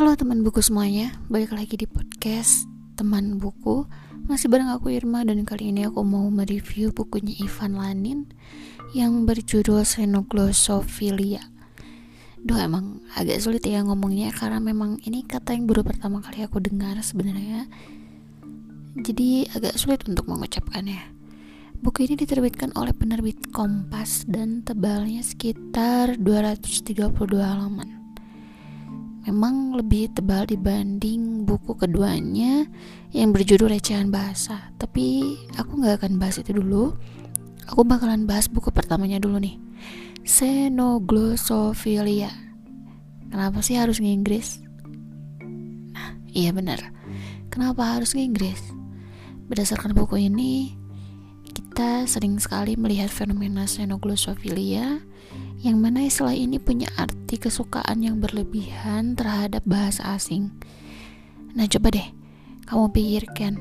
Halo teman buku semuanya, balik lagi di podcast teman buku. Masih bareng aku Irma dan kali ini aku mau mereview bukunya Ivan Lanin Yang berjudul Xenoglosophilia. Duh emang agak sulit ya ngomongnya karena memang ini kata yang baru pertama kali aku dengar sebenarnya. Jadi agak sulit untuk mengucapkannya. Buku ini diterbitkan oleh penerbit Kompas dan tebalnya sekitar 232 halaman memang lebih tebal dibanding buku keduanya yang berjudul Recehan Bahasa. Tapi aku nggak akan bahas itu dulu. Aku bakalan bahas buku pertamanya dulu nih. Xenoglosophilia. Kenapa sih harus nginggris? Nah, iya benar. Kenapa harus nginggris? Berdasarkan buku ini, kita sering sekali melihat fenomena xenoglosophilia yang mana istilah ini punya arti kesukaan yang berlebihan terhadap bahasa asing. Nah coba deh, kamu pikirkan,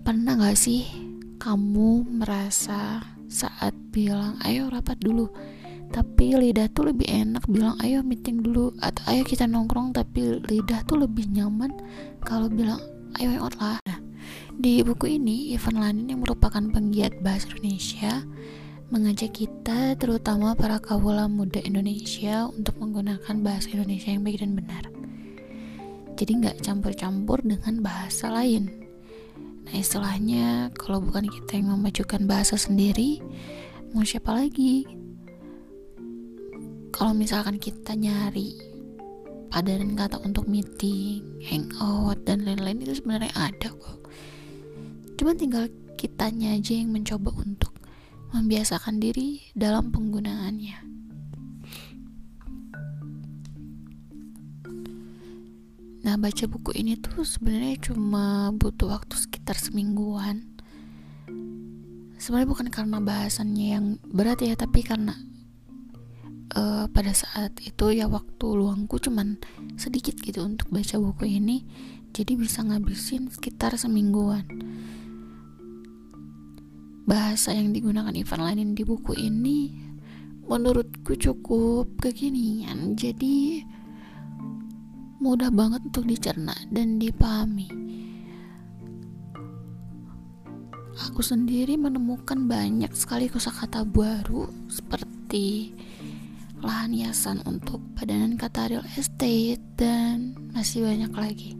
pernah gak sih kamu merasa saat bilang ayo rapat dulu, tapi lidah tuh lebih enak bilang ayo meeting dulu atau ayo kita nongkrong tapi lidah tuh lebih nyaman kalau bilang ayo out lah. Nah, di buku ini Ivan Lanin yang merupakan penggiat bahasa Indonesia mengajak kita, terutama para kawula muda Indonesia, untuk menggunakan bahasa Indonesia yang baik dan benar. Jadi nggak campur-campur dengan bahasa lain. Nah istilahnya, kalau bukan kita yang memajukan bahasa sendiri, mau siapa lagi? Kalau misalkan kita nyari padanan kata untuk meeting, hangout, dan lain-lain itu sebenarnya ada kok. Cuma tinggal kitanya aja yang mencoba untuk membiasakan diri dalam penggunaannya. Nah, baca buku ini tuh sebenarnya cuma butuh waktu sekitar semingguan. Sebenarnya bukan karena bahasannya yang berat ya, tapi karena uh, pada saat itu ya waktu luangku cuman sedikit gitu untuk baca buku ini, jadi bisa ngabisin sekitar semingguan. Bahasa yang digunakan Ivan Lanin di buku ini menurutku cukup kekinian. Jadi mudah banget untuk dicerna dan dipahami. Aku sendiri menemukan banyak sekali kosakata baru seperti lahan hiasan untuk padanan kata real estate dan masih banyak lagi.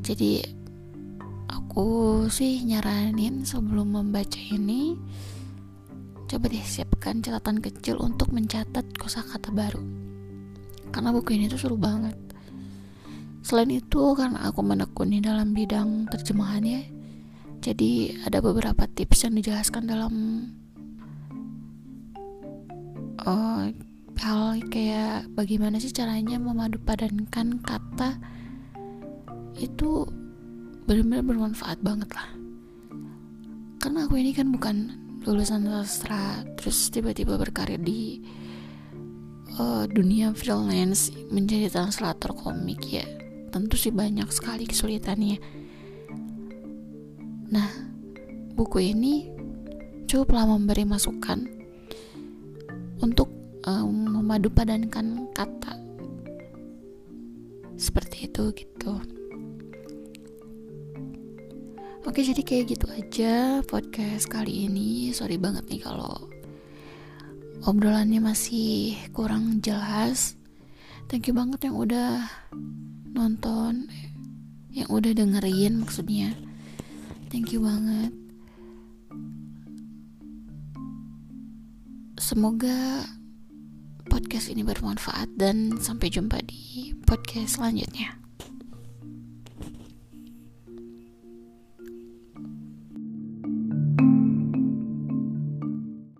Jadi aku sih nyaranin sebelum membaca ini coba deh siapkan catatan kecil untuk mencatat kosakata baru. Karena buku ini tuh seru banget. Selain itu karena aku menekuni dalam bidang terjemahan ya jadi ada beberapa tips yang dijelaskan dalam uh, hal kayak bagaimana sih caranya memadupadankan kata itu benar-benar bermanfaat banget lah. Karena aku ini kan bukan lulusan sastra terus tiba-tiba berkarir di uh, dunia freelance menjadi translator komik ya. Tentu sih banyak sekali kesulitannya. Nah buku ini cukuplah memberi masukan um, memadupadankan kata seperti itu gitu. Oke jadi kayak gitu aja podcast kali ini. Sorry banget nih kalau obrolannya masih kurang jelas. Thank you banget yang udah nonton Yang udah dengerin maksudnya. Thank you banget. Semoga podcast ini bermanfaat dan sampai jumpa di podcast selanjutnya.